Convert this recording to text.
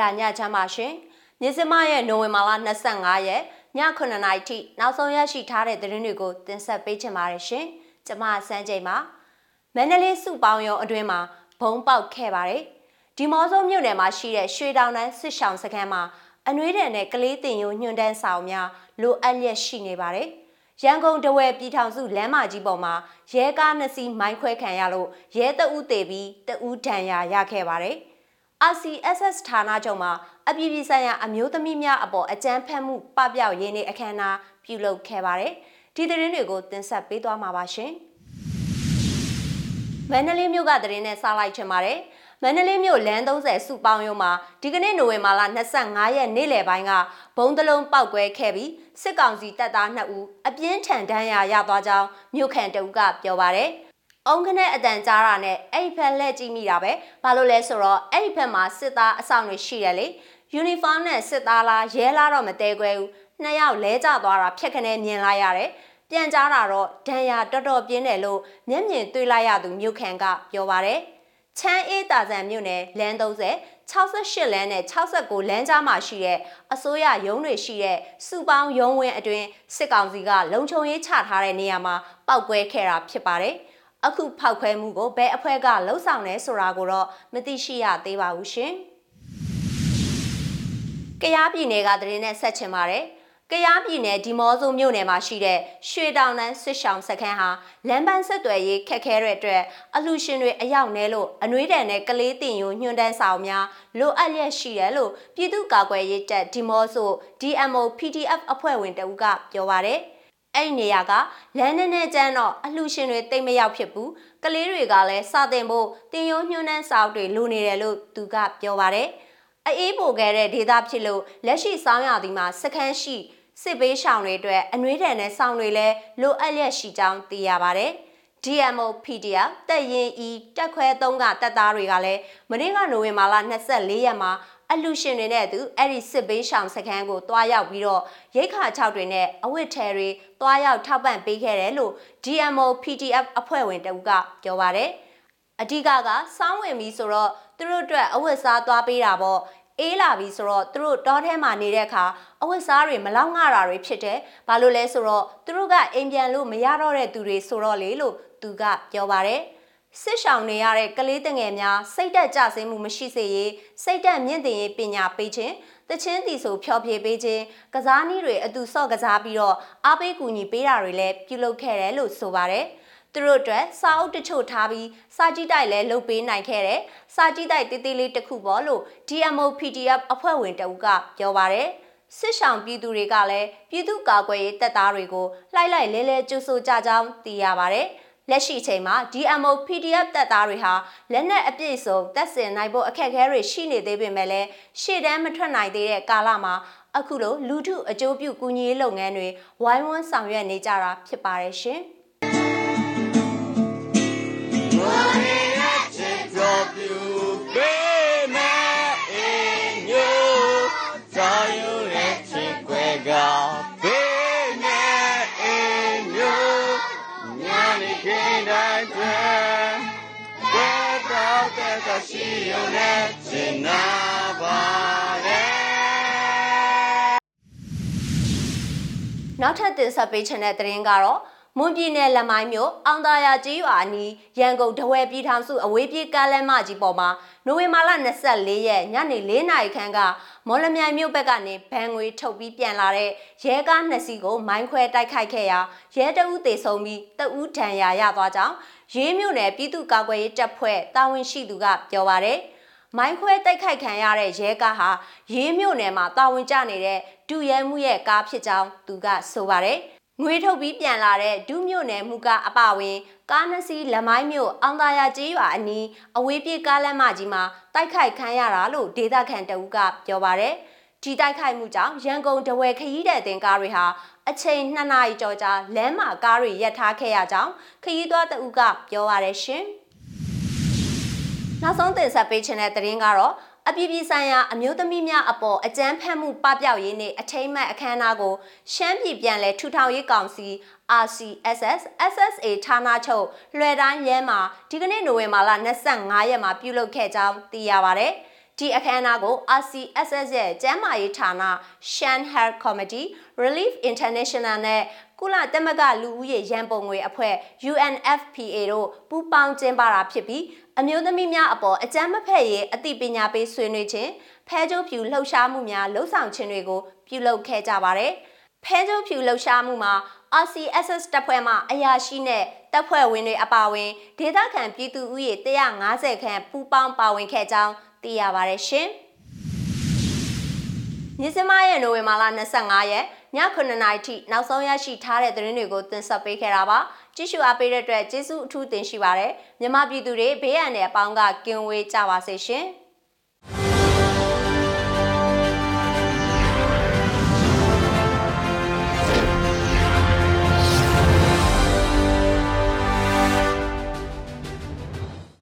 လာညချမ်းပါရှင်။မြစမရဲ့နိုဝင်ဘာလ25ရက်ည9:00နာရီထိနောက်ဆုံးရရှိထားတဲ့သတင်းတွေကိုတင်ဆက်ပေးချင်ပါတယ်ရှင်။ကျွန်မစန်းချိန်ပါ။မန္တလေးစုပေါင်းရုံအတွင်းမှာဘုံပေါက်ခဲ့ပါတယ်။ဒီမော်စုံမြို့နယ်မှာရှိတဲ့ရွှေတောင်တန်းစစ်ဆောင်စခန်းမှာအနွေးတယ်နဲ့ကလေးတင်ယိုညွန့်တန်းဆောင်များလိုအပ်လျက်ရှိနေပါတယ်။ရန်ကုန်တဝဲပြည်ထောင်စုလမ်းမကြီးပေါ်မှာရဲကားနှစ်စီးမိုင်းခွဲခံရလို့ရဲတအုပ်တေပြီးတအုပ်ဒဏ်ရာရခဲ့ပါတယ်။ RCSS ဌာနချုပ်မှာအပြည်ပြည်ဆိုင်ရာအမျိုးသမီးများအပေါ်အကြမ်းဖက်မှုပပျောက်ရေးနေ့အခမ်းအနားပြုလုပ်ခဲ့ပါတယ်။ဒီသတင်းတွေကိုတင်ဆက်ပေးသွားမှာပါရှင်။မန္တလေးမြို့ကသတင်းနဲ့စလိုက်ချင်ပါတယ်။မန္တလေးမြို့လမ်း30စုပေါင်းရုံးမှာဒီကနေ့နိုဝင်ဘာလ25ရက်နေ့လယ်ပိုင်းကဘုံတလုံးပောက်ကွဲခဲ့ပြီးစစ်ကောင်စီတပ်သား2ဦးအပြင်းထန်ဒဏ်ရာရသွားကြောင်းမြို့ခံတအုပ်ကပြောပါရယ်။ အုံခနဲ့အတန်ကြားတာနဲ့အဲ့ဒီဖက်လှည့်ကြည့်မိတာပဲဘာလို့လဲဆိုတော့အဲ့ဒီဖက်မှာစစ်သားအဆောင်တွေရှိတယ်လေယူနီဖောင်းနဲ့စစ်သားလားရဲလားတော့မတဲခွဲဘူးနှစ်ယောက်လဲကျသွားတာဖြက်ခနဲ့မြင်လိုက်ရတယ်ပြန်ကြားတာတော့ဒဏ်ရာတော်တော်ပြင်းတယ်လို့မျက်မြင်တွေ့လိုက်ရသူမြို့ခံကပြောပါတယ်ချမ်းအေးတာဇန်မြို့နယ်လမ်း30 68လမ်းနဲ့69လမ်းကြားမှာရှိတဲ့အစိုးရရုံးတွေရှိတဲ့စုပေါင်းရုံးဝင်းအတွင်းစစ်ကောင်စီကလုံခြုံရေးချထားတဲ့နေရာမှာပောက်ကွဲခဲ့တာဖြစ်ပါတယ်။ အခုဖောက်ခွဲမှုကိုဘယ်အဖွဲ့ကလှုံ့ဆော်လဲဆိုတာကိုတော့မသိရှိရသေးပါဘူးရှင်။ကရားပြည်နယ်ကသတင်းနဲ့ဆက်ချင်ပါတယ်။ကရားပြည်နယ်ဒီမော့ဆိုမြို့နယ်မှာရှိတဲ့ရွှေတောင်တန်းဆွစ်ဆောင်စခန်းဟာလမ်းပန်းဆက်သွယ်ရေးခက်ခဲတဲ့အတွက်အလူရှင်တွေအရောက်နဲလို့အနှွေးတန်နဲ့ကလေးတင်ယိုညွှန်တန်းဆောင်များလိုအပ်လျက်ရှိတယ်လို့ပြည်သူ့ကာကွယ်ရေးတပ်ဒီမော့ဆို DMO PDF အဖွဲ့ဝင်တဦးကပြောပါရယ်။ အဲ့ဒီနေရာကလမ်းနဲ့နဲ့ကျန်းတော့အလှရှင်တွေတိတ်မရောက်ဖြစ်ဘူးကလေးတွေကလည်းစတင်ဖို့တင်ရိုးညှိုးနှန်းစာအုပ်တွေလိုနေတယ်လို့သူကပြောပါတယ်အေးပိုခဲ့တဲ့ဒေတာဖြစ်လို့လက်ရှိစောင်းရသည်မှာစခန်းရှိစစ်ပေးရှောင်တွေအတွက်အနှွေးထန်တဲ့စောင်းတွေလည်းလိုအပ်လျက်ရှိကြောင်းသိရပါတယ် DMO PDF တက်ရင်ဤတက်ခွဲ3ကတက်သားတွေကလည်းမနေ့ကနိုဝင်ဘာလ24ရက်မှာ အလူရှင်တွေနဲ့အတူအဲ့ဒီစစ်ဘေးရှောင်စခန်းကိုတွားရောက်ပြီးတော့ရိတ်ခါ6တွေနဲ့အဝတ်ထဲတွေတွားရောက်ထောက်ပံ့ပေးခဲ့တယ်လို့ DMO PDF အဖွဲ့ဝင်တဦးကပြောပါတယ်အဓိကကစောင်းဝင်ပြီးဆိုတော့သူတို့အတွက်အဝတ်စားသွားပေးတာပေါ့အေးလာပြီဆိုတော့သူတို့တောထဲမှာနေတဲ့အခါအဝတ်စားတွေမလောက်ငှတာတွေဖြစ်တယ်။ဘာလို့လဲဆိုတော့သူတို့ကအိမ်ပြန်လို့မရတော့တဲ့သူတွေဆိုတော့လေလို့သူကပြောပါတယ်။ စစ်ရှောင်နေရတဲ့ကလေးတငယ်များစိတ်တက်ကြဆင်းမှုမရှိစေရေးစိတ်တက်မြင့်တင်ရေးပညာပေးခြင်းတချင်းတီဆိုဖျော်ဖြေပေးခြင်းကစားနည်းတွေအတူဆော့ကစားပြီးတော့အားပေးကူညီပေးတာတွေလည်းပြုလုပ်ခဲ့တယ်လို့ဆိုပါတယ်သူတို့အတွက်စာအုပ်တချို့ထားပြီးစာကြည့်တိုက်လည်းလုပ်ပေးနိုင်ခဲ့တယ်။စာကြည့်တိုက်တေးသေးလေးတစ်ခုပေါ့လို့ DMO PDF အဖွဲ့ဝင်တအုပ်ကပြောပါတယ်။စစ်ဆောင်ပြည်သူတွေကလည်းပြည်သူ့ကာကွယ်ရေးတပ်သားတွေကိုလှိုက်လိုက်လဲလဲကြိုးဆိုကြကြောင်းသိရပါတယ်။ လက်ရှိချိန်မှာ DMO PDF တပ်သားတွေဟာလက်နက်အပြည့်စုံတပ်ဆင်နိုင်ဖို့အခက်အခဲတွေရှိနေသေးပေမဲ့လည်းရှေ့တန်းမထွက်နိုင်သေးတဲ့ကာလမှာအခုလိုလူထုအကျိုးပြုကူညီရေးလုပ်ငန်းတွေဝိုင်းဝန်းဆောင်ရွက်နေကြတာဖြစ်ပါတယ်ရှင်။ Hidayete Detrás de estaciones sin pared နောက်ထပ်တင်ဆက်ပေးချင်တဲ့သတင်းကတော့ မွန်ပြည်နယ်လက်မိုင်းမြို့အောင်သာယာကျေးရွာအနီးရန်ကုန်တဝဲပြည်ထောင်စုအဝေးပြေးကားလမ်းမကြီးပေါ်မှာနိုဝင်ဘာလ24ရက်ညနေ4နာရီခန့်ကမော်လမြိုင်မြို့ဘက်ကနေဘန်ငွေထုတ်ပြီးပြန်လာတဲ့ရဲကားနှစ်စီးကိုမိုင်းခွဲတိုက်ခိုက်ခဲ့ရာရဲတအုပ်သေဆုံးပြီးတအုပ်ဒဏ်ရာရသွားကြောင်းရေးမြို့နယ်ပြည်သူ့ကာကွယ်ရေးတပ်ဖွဲ့တာဝန်ရှိသူကပြောပါရယ်မိုင်းခွဲတိုက်ခိုက်ခံရတဲ့ရဲကားဟာရေးမြို့နယ်မှာတာဝန်ကျနေတဲ့ဒူရဲမှုရဲ့ကားဖြစ်ကြောင်းသူကဆိုပါတယ် ငွေထုတ်ပြီးပြန်လာတဲ့ဒုမြို့နယ်မှုကအပဝင်ကားနှစ်စီးလမိုင်းမြို့အောင်သာယာကျေးရွာအနီးအဝေးပြေးကားလမ်းမကြီးမှာတိုက်ခိုက်ခံရတာလို့ဒေသခံတအုပ်ကပြောပါရယ်ဒီတိုက်ခိုက်မှုကြောင့်ရန်ကုန်တဝယ်ခရီးတဲ့တင်ကားတွေဟာအချိန်2နာရီကျော်ကြာလမ်းမှာကားတွေရပ်ထားခဲ့ရကြောင်းခရီးသွားတအုပ်ကပြောပါရယ်ရှင်နောက်ဆုံးတင်ဆက်ပေးခြင်းတဲ့သတင်းကတော့ အပြည်ပြည်ဆိုင်ရာအမျိုးသမီးများအပေါ်အကြမ်းဖက်မှုပပျောက်ရေးနှင့်အထိမ်းအမှတ်အခမ်းအနားကိုရှမ်းပြည်ပြန်လည်ထူထောင်ရေးကောင်စီ RCSS SSA ဌာနချုပ်လွယ်တိုင်းရဲမှာဒီကနေ့နိုဝင်ဘာလ25ရက်မှာပြုလုပ်ခဲ့ကြောင်းသိရပါဗျ။ဒီ ဒီအခမ်းအနားကို RCSS ရဲ့ကျန်းမာရေးဌာန Shan Health Committee Relief International နဲ့ကုလသမဂ္ဂလူဦးရေရန်ပုံငွေအဖွဲ့ UNFPA တို့ပူးပေါင်းကျင်းပတာဖြစ်ပြီးအမျိုးသမီးများအပေါ်အကြမ်းမဖက်ရေးအသိပညာပေးဆွေးနွေးခြင်းဖဲကြိုးဖြူလှုပ်ရှားမှုများလှုပ်ဆောင်ခြင်းတွေကိုပြုလုပ်ခဲ့ကြပါတယ်။ဖဲကြိုးဖြူလှုပ်ရှားမှုမှာ RCSS တပ်ဖွဲ့မှအရာရှိနဲ့တပ်ဖွဲ့ဝင်တွေအပါအဝင်ဒေသခံပြည်သူဦးရေ150ခန့်ပူးပေါင်းပါဝင်ခဲ့ကြောင်း သိရပါတယ်ရှင်။ညစမရဲ့နိုဝင်ဘာလ25ရက်ည9:00နာရီထိနောက်ဆုံးရရှိထားတဲ့သတင်းတွေကိုတင်ဆက်ပေးခဲ့တာပါကြည့်ရှုအားပေးတဲ့အတွက်ကျေးဇူးအထူးတင်ရှိပါတယ်မြမပြည်သူတွေဘေးရန်တဲ့အပေါင်းကကင်းဝေးကြပါစေရှင်။